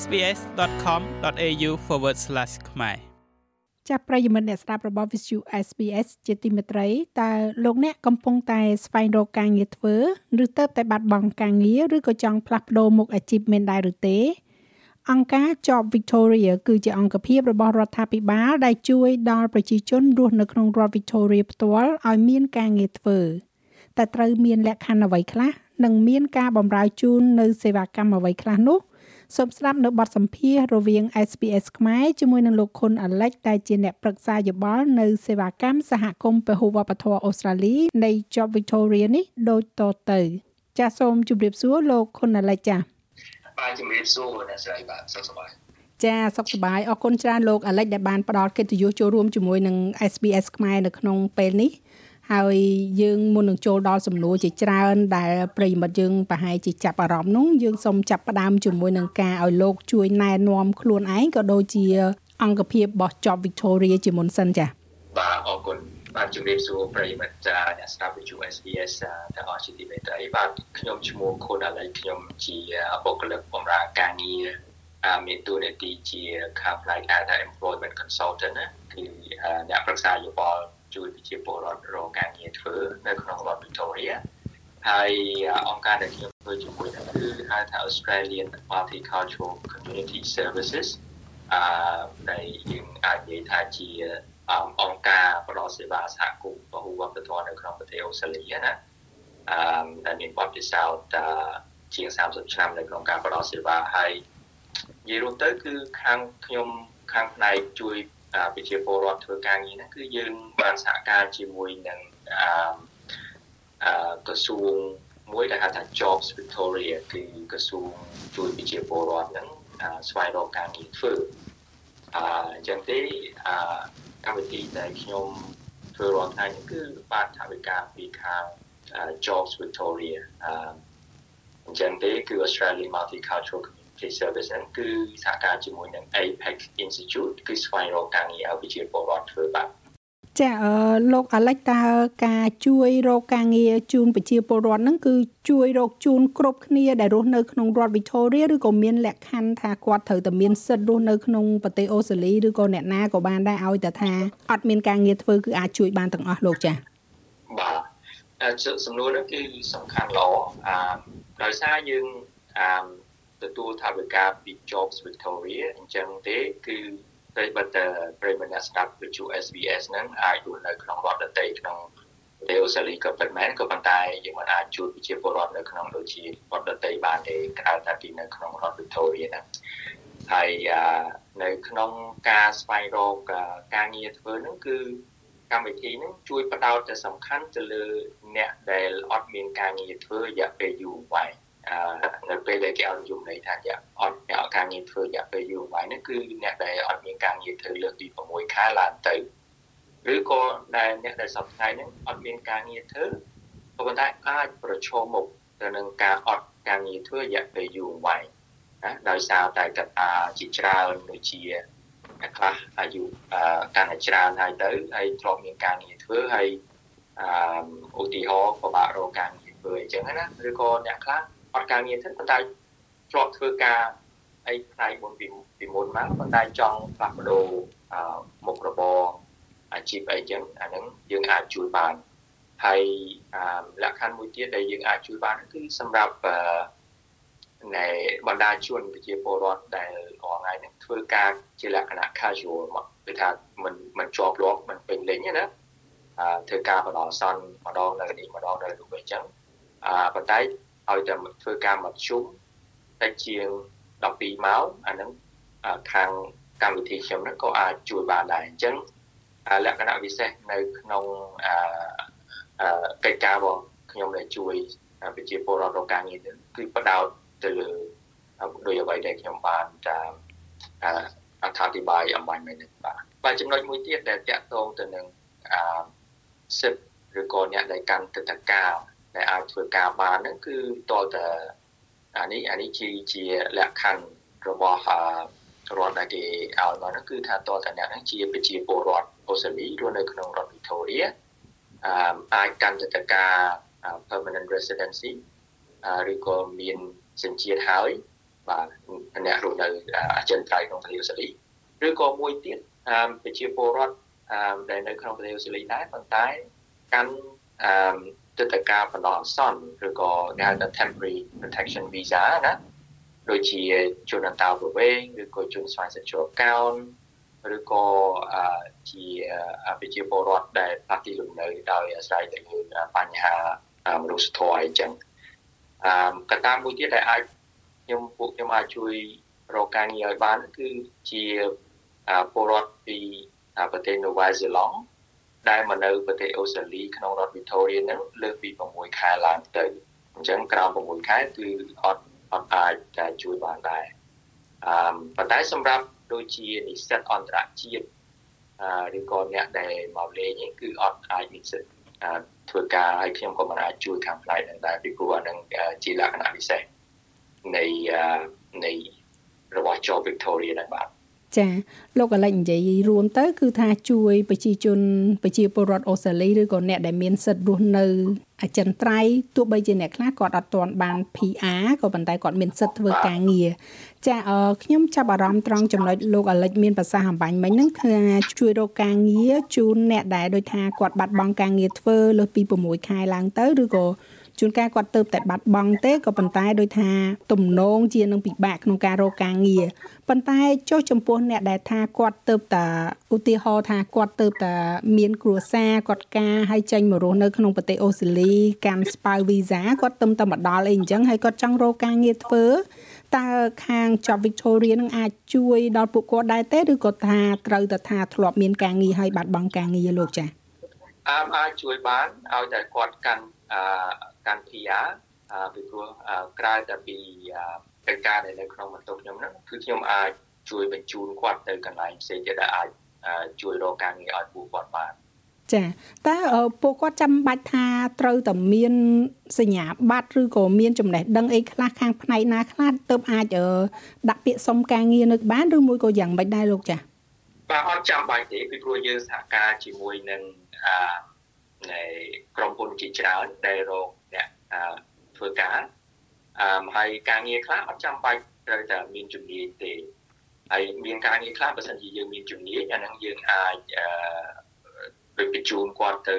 sbs.com.au/ ខ្មែរចាប់ប្រិយមិត្តអ្នកស្ដាប់របស់ Visu SBS ជាទីមេត្រីតើលោកអ្នកកំពុងតែស្វែងរកការងារធ្វើឬទៅតែបាត់បង់ការងារឬក៏ចង់ផ្លាស់ប្ដូរមុខអាជីពមានដែរឬទេអង្គការ Job Victoria គឺជាអង្គភាពរបស់រដ្ឋាភិបាលដែលជួយដល់ប្រជាជនរស់នៅក្នុងរដ្ឋ Victoria ផ្ទាល់ឲ្យមានការងារធ្វើតែត្រូវមានលក្ខខណ្ឌអ្វីខ្លះនិងមានការបម្រើជូននៅសេវាកម្មអ្វីខ្លះនោះ សូមស្ដាប់នៅបទសម្ភាសន៍រវាង SPS ខ្មែរជាមួយនឹងលោកខុនអាលិចដែលជាអ្នកប្រឹក្សាយោបល់នៅសេវាកម្មសហគមន៍ពហុវប្បធម៌អូស្ត្រាលីនៃ Job Victoria នេះដូចតទៅ ចាសសូមជម្រាបសួរលោកខុនអាលិចចាសបាទជំរាបសួរអ្នកស្រីបាទសុខសប្បាយចាសុខសប្បាយអរគុណច្រើនលោកអាលិចដែលបានផ្ដល់កិត្តិយសចូលរួមជាមួយនឹង SBS ខ្មែរនៅក្នុងពេលនេះ ហើយយើងមុននឹងចូលដល់សំណួរជាច្រើន ដែលប្រិយមិត្តយើងប្រហែលជាចាប់អារម្មណ៍នោះយើងសូមចាប់ផ្ដើមជាមួយនឹងការឲ្យលោកជួយណែនាំខ្លួនឯងក៏ដូចជា អង្គភាពរបស់ Job Victoria ជាមុនសិនចា៎បាទអរគុណបាទជំរាបសួរប្រិយមិត្តអ្នកស្ដាប់វិទ្យុ SBS ទាំងអស់ជាទីមេត្រីបាទខ្ញុំឈ្មោះខុនអាឡៃខ្ញុំជាបុគ្គលិកបម្រើការងារមានតួនាទីជា Company Data Employment Consultant ណាគឺអ្នកប្រឹក្សាយោបល់ ជួយប្រជាពលរដ្ឋរកការងារធ្វើនៅក្នុងរដ្ឋ Victoria ហើយអង្គការដែលខ្ញុំធ្វើជាមួយនឹងគឺហៅថា Australian Multicultural Community Services អឺដែលយើងអាចនិយាយថាជាអង្គការផ្ដល់សេវាសហគមន៍ពហុវប្បធម៌នៅក្នុងប្រទេសអូស្ត្រាលីណាអឺដែលមានបទពិសោធន៍ជាង30ឆ្នាំនៅក្នុងការផ្ដល់សេវាហើយនិយាយរួមទៅគឺខាងខ្ញុំខាងផ្នែកជួយ ប្រជាពលរដ្ឋធ្វើការងារហ្នឹងគឺយើងបានសហការជាមួយនឹងអឺក្រសួងមួយដែលហៅថា Jobs Victoria គឺក្រសួងជួយប្រជាពលរដ្ឋហ្នឹងស្វែងរកការងារធ្វើអញ្ចឹងទេអកម្មវិធីដែលខ្ញុំធ្វើរាល់ថ្ងៃនេះគឺបានថវិកាពីខាង Jobs Victoria អញ្ចឹងទេគឺ Australian Multicultural Community Service ហ្នឹងគឺសហការជាមួយនឹង Apex Institute គឺស្វែងរកការងារឲ្យប្រជាពលរដ្ឋធ្វើបាទចាលោកអាលិចតើការជួយរកការងារជូនប្រជាពលរដ្ឋហ្នឹងគឺជួយរកជូនគ្រប់គ្នាដែលរស់នៅក្នុងរដ្ឋ Victoria ឬក៏មានលក្ខខណ្ឌថាគាត់ត្រូវតែមានសិទ្ធិរស់នៅក្នុងប្រទេសអូស្ត្រាលីឬក៏អ្នកណាក៏បានដែរឲ្យតែថាអត់មានការងារធ្វើគឺអាចជួយបានទាំងអស់លោកចា៎បាទសំណួរនេះគឺសំខាន់ល្អអឺដោយសារយើងអឺ ទទួលថវិកាពី Jobs Victoria អញ្ចឹងទេគឺតែបើតើប្រិមនស្ដាប់វិទ្យុ SBS ហ្នឹងអាចរស់នៅក្នុងរដ្ឋដទៃក្នុងប្រទេសអូស្ត្រាលីក៏ពិតមែនក៏ប៉ុន្តែយើងមិនអាចជួយប្រជាពលរដ្ឋនៅក្នុងដូចជារដ្ឋដទៃបានទេក្រៅតែពីនៅក្នុងរដ្ឋ Victoria ហ្នឹងហើយនៅក្នុងការស្វែងរកការងារធ្វើហ្នឹងគឺកម្មវិធីហ្នឹងជួយផ្ដោតទៅសំខាន់ទៅលើអ្នកដែលអត់មានការងារធ្វើរយៈពេលយូរវែង នៅពេលដែលគេអត់យំន័យថាគេអត់អ្នកការងារធ្វើរយៈពេលយូរហើយនេះគឺអ្នកដែលអត់មានការងារធ្វើលើកពី6ខែឡើងទៅឬក៏ដែលអ្នកដែលសពថ្ងៃនេះអត់មានការងារធ្វើក៏ប៉ុន្តែអាចប្រឈមមុខទៅនឹងការអត់ការងារធ្វើរយៈពេលយូរវែងណាដោយសារតែកត្តាជាច្រើនដូចជាអ្នកខ្លះអាយុកាន់តែច្រើនហើយទៅហើយធ្លាប់មានការងារធ្វើហើយអឺឧទាហរណ៍ពិបាករកការងារធ្វើអញ្ចឹងណាឬក៏អ្នកខ្លះ អត់ការងារទេប៉ុន្តែធ្លាប់ធ្វើការអីផ្នែកមុនពីពីមុនមកប៉ុន្តែចង់ផ្លាស់ប្ដូរមុខរបរអាជីពអីចឹងអាហ្នឹងយើងអាចជួយបានហើយលក្ខខណ្ឌមួយទៀតដែលយើងអាចជួយបានគឺសម្រាប់នៃបណ្ដាជនប្រជាពលរដ្ឋដែលរាល់ថ្ងៃនេះធ្វើការជាលក្ខណៈ casual មកគឺថាមិនមិនជាប់លាប់មិនពេញលេញណាធ្វើការបដិសន្នម្ដងនៅនេះម្ដងនៅនោះអញ្ចឹងអឺប៉ុន្តែ ឲ្យតែធ្វើការមកជុំតែជាង12ម៉ោងអាហ្នឹងខាងកម្មវិធីខ្ញុំហ្នឹងក៏អាចជួយបានដែរអញ្ចឹងលក្ខណៈពិសេសនៅក្នុងកិច្ចការរបស់ខ្ញុំដែលជួយប្រជាពលរដ្ឋរកការងារគឺបដោតទៅលើដោយអ្វីដែលខ្ញុំបានតាមអត្ថាធិប្បាយអំបញ្ញមែនបាទបាទចំណុចមួយទៀតដែលតាក់ទងទៅនឹងអឺសិទ្ធឬក៏អ្នកដែលកាន់ទឹកតកា ដែលអាចធ្វើការបានហ្នឹងគឺតលតែអានេះអានេះជាជាលក្ខខណ្ឌរបស់រដ្ឋដែលគេឲ្យមកហ្នឹងគឺថាតលតែអ្នកហ្នឹងជាប្រជាពលរដ្ឋអូស្ត្រាលីរស់នៅក្នុងរដ្ឋ Victoria អឺអាចកាន់ទៅការ permanent residency ឬក៏មានសញ្ជាតិហើយបាទអ្នករស់នៅអចិន្ត្រៃយ៍ក្នុងប្រទេសអូស្ត្រាលីឬក៏មួយទៀតអឺប្រជាពលរដ្ឋអឺដែលនៅក្នុងប្រទេសអូស្ត្រាលីដែរប៉ុន្តែកាន់អឺ ទឹកតការបណ្ដោះអាសន្នឬក៏គេហៅថា temporary protection visa ណាដូចជាជនអន្តោប្រវេសន៍ឬក៏ជនស្វ័យសិទ្ធិជាប់កោនឬក៏ជាប្រជាពលរដ្ឋដែលផ្លាស់ទីលំនៅដោយអាស្រ័យទៅលើបញ្ហាមនុស្សធម៌អីចឹងអឺកត្តាមួយទៀតដែលអាចខ្ញុំពួកខ្ញុំអាចជួយរកការងារឲ្យបាន គឺជាពលរដ្ឋពីប្រទេសនូវែលសេឡង់ ដែលមកនៅប្រទេសអូស្ត្រាលីក្នុងរដ្ឋ Victoria ហ្នឹងលើសពី6ខែឡើងទៅអញ្ចឹងក្រោម6ខែគឺអត់អត់អាចតែជួយបានដែរអឺប៉ុន្តែសម្រាប់ដូចជានិស្សិតអន្តរជាតិឬក៏អ្នកដែលមកលេងគឺអត់អាចមានសិទ្ធិធ្វើការឲ្យខ្ញុំក៏មិនអាចជួយខាងផ្នែកហ្នឹងដែរពីព្រោះអានឹងជាលក្ខណៈពិសេសនៃនៃរបស់ Job Victoria ដែរបាទ ចាលោកកលិចនិយាយរួមទៅ គឺថាជួយប្រជាជនប្រជាពលរដ្ឋអូស្ត្រាលីឬក៏អ្នកដែលមានសិទ្ធិរស់នៅអចិន្ត្រៃយ៍ទោះបីជាអ្នកខ្លះគាត់អត់ទាន់បាន PR ក៏ប៉ុន្តែគាត់មានសិទ្ធិធ្វើការងារចាអឺខ្ញុំចាប់អារម្មណ៍ត្រង់ចំណុចលោកអាលិចមានប្រសាសន៍អំបញ្ញមិញហ្នឹងគឺជួយរកការងារជូនអ្នកដែលដូចថាគាត់បាត់បង់ការងារធ្វើលើសពី6ខែឡើងទៅឬក៏ ជួនកាលគាត់ទៅតែបាត់បង់ទេក៏ប៉ុន្តែដោយថាទំនងជានឹងពិបាកក្នុងការរកការងារប៉ុន្តែចុះចំពោះអ្នកដែលថាគាត់ទៅតែឧទាហរណ៍ថាគាត់ទៅតែមានគ្រួសារគាត់ការឲ្យចេញមករស់នៅក្នុងប្រទេសអូស្ត្រាលីកាន់ស្ប៉ៅវីសាគាត់ទៅតែមកដល់អីអញ្ចឹងហើយគាត់ចង់រកការងារធ្វើតើខាង Job Victoria នឹងអាចជួយដល់ពួកគាត់ដែរទេឬក៏ថាត្រូវតែថាធ្លាប់មានការងារហើយបាត់បង់ការងារលោកចា៎អាចអាចជួយបានឲ្យតែគាត់កាន់អឺ កាន់ PR ពីព្រោះក្រៅតែពីកិច្ចការដែលនៅក្នុងបន្ទប់ខ្ញុំហ្នឹងគឺខ្ញុំអាចជួយបញ្ជូនគាត់ទៅកន្លែងផ្សេងទៀតដែលអាចជួយរកការងារឲ្យពួកគាត់បានចាតើពួកគាត់ចាំបាច់ថាត្រូវតែមានសញ្ញាបត្រឬក៏មានចំណេះដឹងអីខ្លះខាងផ្នែកណាខ្លះទើបអាចដាក់ពាក្យសុំការងារនៅបានឬមួយក៏យ៉ាងម៉េចដែរលោកចាបាទអត់ចាំបាច់ទេពីព្រោះយើងសហការជាមួយនឹងអឺនៃក្រុមហ៊ុនជា ច្រើនដែលរកអ្នកធ្វើការអឺហើយការងារខ្លះអត់ចាំបាច់ត្រូវតែមានជំនាញទេហើយមានការងារខ្លះបើសិនជាយើងមានជំនាញអាហ្នឹងយើងអាចអឺបញ្ជូនគាត់ទៅ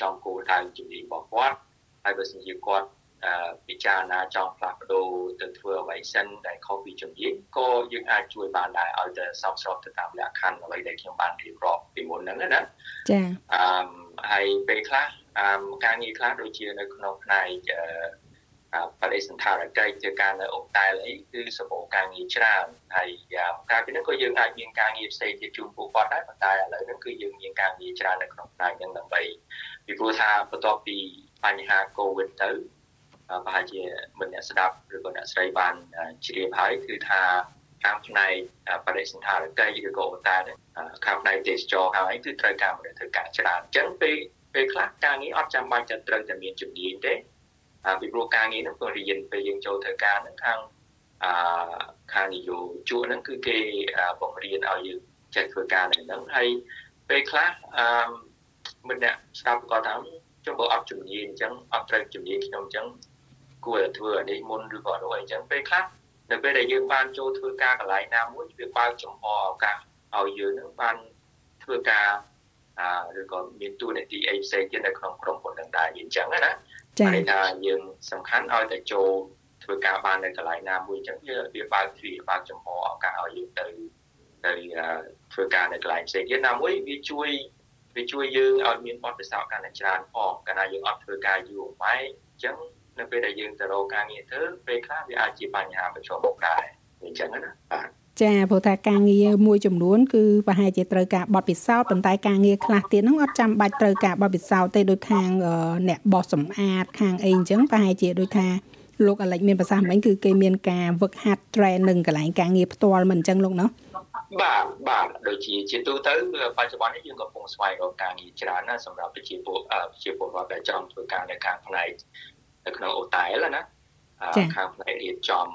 ចំគោលដៅជំនាញរបស់គាត់ហើយបើសិនជាគាត់ពិចារណាចង់ផ្លាស់ប្ដូរទៅធ្វើអ្វីសិនដែលខុសពីជំនាញក៏យើងអាចជួយបានដែរឲ្យតែសមស្របទៅតាមលក្ខខណ្ឌអ្វីដែលខ្ញុំបានរៀបរាប់ពីមុនហ្នឹងណាចា៎អឺហើយពេលខ្លះអឺ ការងារខ្លះដូចជានៅក្នុងផ្នែកអឺបរិសន្តារកិច្ចធ្វើការនៅអូតែលអីគឺសម្បូរការងារច្រើនហើយការពីនេះក៏យើងអាចមានការងារផ្សេងទៀតជូនពួកគាត់ដែរប៉ុន្តែឥឡូវនេះគឺយើងមានការងារច្រើននៅក្នុងផ្នែកហ្នឹងដើម្បីពីព្រោះថាបន្ទាប់ពីបញ្ហា COVID ទៅប្រហែលជាមិនអ្នកស្ដាប់ឬក៏អ្នកស្រីបានជ្រាបហើយគឺថាខាងផ្នែកបរិសន្តារកិច្ចឬក៏អូតាខាងផ្នែកទេសចរខាងអីគឺត្រូវការមនុស្សធ្វើការច្រើនអញ្ចឹងពេល ពេលខ្លះការងារអត់ចាំបាច់តែត្រូវតែមានជំនាញទេពីព្រោះការងារហ្នឹងក៏រៀនពេលយើងចូលធ្វើការហ្នឹងខាងអឺខាងនយោជកហ្នឹងគឺគេបង្រៀនឲ្យយើងចេះធ្វើការហ្នឹងហើយពេលខ្លះអឺមិនអ្នកស្ដាប់ក៏ថាចុះបើអត់ជំនាញអញ្ចឹងអត់ត្រូវជំនាញខ្ញុំអញ្ចឹងគួរតែធ្វើអានេះមុនឬក៏នោះអីអញ្ចឹងពេលខ្លះនៅពេលដែលយើងបានចូលធ្វើការកន្លែងណាមួយវាបើកចំហឱកាសឲ្យយើងនឹងបានធ្វើការអឺ ឬក៏មានទូនាទីអីផ្សេងទៀតនៅក្នុងក្រុមហ៊ុននឹងដែរអញ្ចឹងណាចា៎ថាយើងសំខាន់ឲ្យតែចូលធ្វើការបាននៅកន្លែងណាមួយអញ្ចឹងវាវាបើកទ្វារបើកចំហឱកាសឲ្យយើងទៅទៅធ្វើការនៅកន្លែងផ្សេងទៀតណាមួយវាជួយវាជួយយើងឲ្យមានបទពិសោធន៍កាន់តែច្រើនផងកាលណាយើងអត់ធ្វើការយូរម៉ែអញ្ចឹងនៅពេលដែលយើងទៅរកការងារធ្វើពេលខ្លះវាអាចជាបញ្ហាប្រឈមមុខដែរអញ្ចឹងណាបាទ ចាព្រោះថាការងារមួយចំនួនគឺប្រហែលជាត្រូវការបត់ពិសោធន៍ប៉ុន្តែការងារខ្លះទៀតហ្នឹងអត់ចាំបាច់ត្រូវការបត់ពិសោធន៍ទេដូចខាងអ្នកបោះសម្អាតខាងអីអញ្ចឹងប្រហែលជាដូចថាលោកអាលិចមានប្រសាសន៍មិញគឺគេមានការវឹកហាត់ training កន្លែងការងារផ្ទាល់មិនអញ្ចឹងលោកណោះបាទបាទដូចជាជាទូទៅបច្ចុប្បន្ននេះយើងកំពុងស្វែងរកការងារច្រើនណាសម្រាប់ប្រជាពលប្រជាពលរដ្ឋដែលចង់ធ្វើការនៅខាងផ្នែកនៅក្នុងអូតែលណាខាងផ្នែករៀបចំ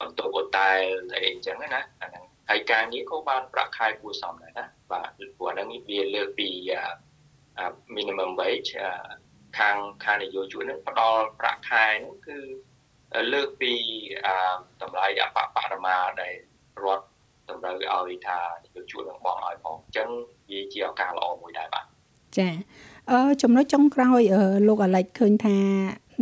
បន្ទប់អូតែលអីអញ្ចឹងណាអាហ្នឹងហើយការងារក៏បានប្រាក់ខែគួរសមដែរណាបាទព្រោះហ្នឹងវាលើកពី minimum wage ខាងខាងនយោជកនឹងផ្ដល់ប្រាក់ខែហ្នឹងគឺលើកពីតម្លៃអបបរមាដែលរដ្ឋតម្រូវឲ្យថាយកជួយនឹងបងឲ្យផងអញ្ចឹងវាជាឱកាសល្អមួយដែរបាទចាអឺចំណុចចុងក្រោយលោកអាឡិចឃើញថា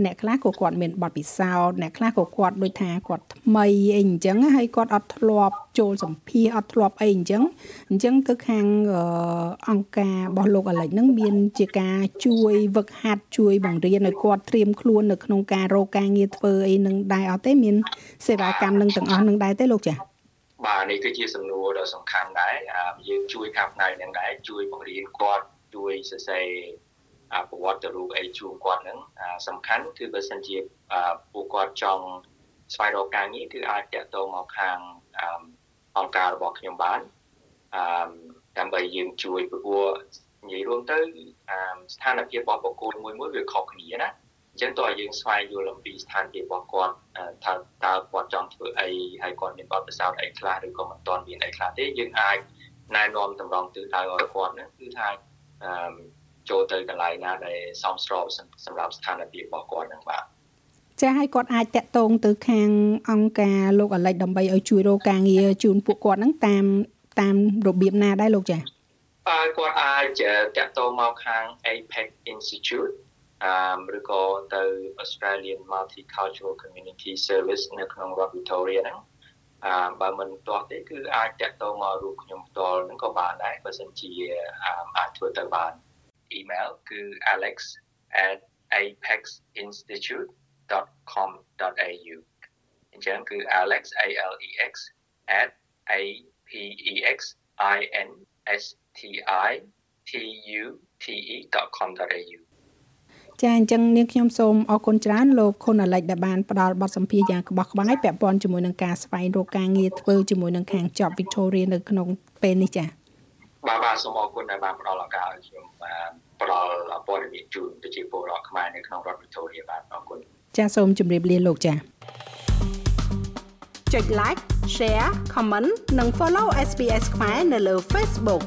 អ្នកខ្លះក៏គាត់មានបទពិសោធន៍អ្នកខ្លះក៏គាត់ដូចថាគាត់ថ្មីអីអញ្ចឹងហើយគាត់អត់ធ្លាប់ចូលសម្ភារអត់ធ្លាប់អីអញ្ចឹងអញ្ចឹងទៅខាងអង្គការរបស់លោកអាឡិចនឹងមានជាការជួយវឹកហាត់ជួយបង្រៀនឲ្យគាត់ត្រៀមខ្លួននៅក្នុងការរកការងារធ្វើអីនឹងដែរអត់ទេមានសេវាកម្មនឹងទាំងអស់នឹងដែរទេលោកចាបាទនេះគឺជាសំណួរដ៏សំខាន់ដែរយើងជួយខាងផ្នែកនឹងដែរជួយបង្រៀនគាត់ជួយសរសេរ ប្រវត្តិរូបអីជូនគាត់ហ្នឹងសំខាន់គឺបើសិនជាពួកគាត់ចង់ស្វែងរកការងារគឺអាចតាក់ទងមកខាងអង្គការរបស់ខ្ញុំបានអឺដើម្បីយើងជួយព្រោះនិយាយរួមទៅស្ថានភាពរបស់បុគ្គលមួយមួយវាខុសគ្នាណាអញ្ចឹងតើយើងស្វែងយល់អំពីស្ថានភាពរបស់គាត់ថាតើគាត់ចង់ធ្វើអីហើយគាត់មានបទពិសោធន៍អីខ្លះឬក៏មិនទាន់មានអីខ្លះទេយើងអាចណែនាំតម្រង់ទិសដៅឲ្យគាត់ហ្នឹងគឺថាអឺ ចូលទៅកន្លែងណាដែលសមស្របសម្រាប់ស្ថានភាពរបស់គាត់ហ្នឹងបាទចាឲ្យគាត់អាចតាក់ទងទៅខាងអង្គការលោកអាលិចដើម្បីឲ្យជួយរកការងារជូនពួកគាត់ហ្នឹងតាមតាមរបៀបណាដែរលោកចាបាទគាត់អាចតាក់ទងមកខាង APEC Institute អឺឬក៏ទៅ Australian Multicultural Community Service នៅក្នុងរដ្ឋ Victoria ហ្នឹងអឺបើមិនទាស់ទេគឺអាចតាក់ទងមករូបខ្ញុំផ្ទាល់ហ្នឹងក៏បានដែរបើសិនជាអាចធ្វើទៅបាន email គឺ alex@apexinstitute.com.au អញ្ចឹងគឺ alex a l e x @ a p e x i n s t i t u t e.com.au ចាអញ្ចឹងនាងខ្ញុំសូមអរគុណច្រើនលោកខុនអាលិចដែលបានផ្ដល់បទសម្ភាសន៍យ៉ាងក្បោះក្បាយពាក់ព័ន្ធជាមួយនឹងការស្វែងរកការងារធ្វើជាមួយនឹងខាង Job Victoria នៅក្នុងពេលនេះចា បាទបាទសូមអរគុណដែលបានផ្ដល់ឱកាសឲ្យខ្ញុំបានផ្ដល់ព័ត៌មានជូនប្រជាពលរដ្ឋខ្មែរនៅក្នុងរដ្ឋវិទូរីបាទអរគុណចាសសូមជម្រាបលាលោកចាសចុច like share comment និង follow SPS ខ្មែរនៅលើ Facebook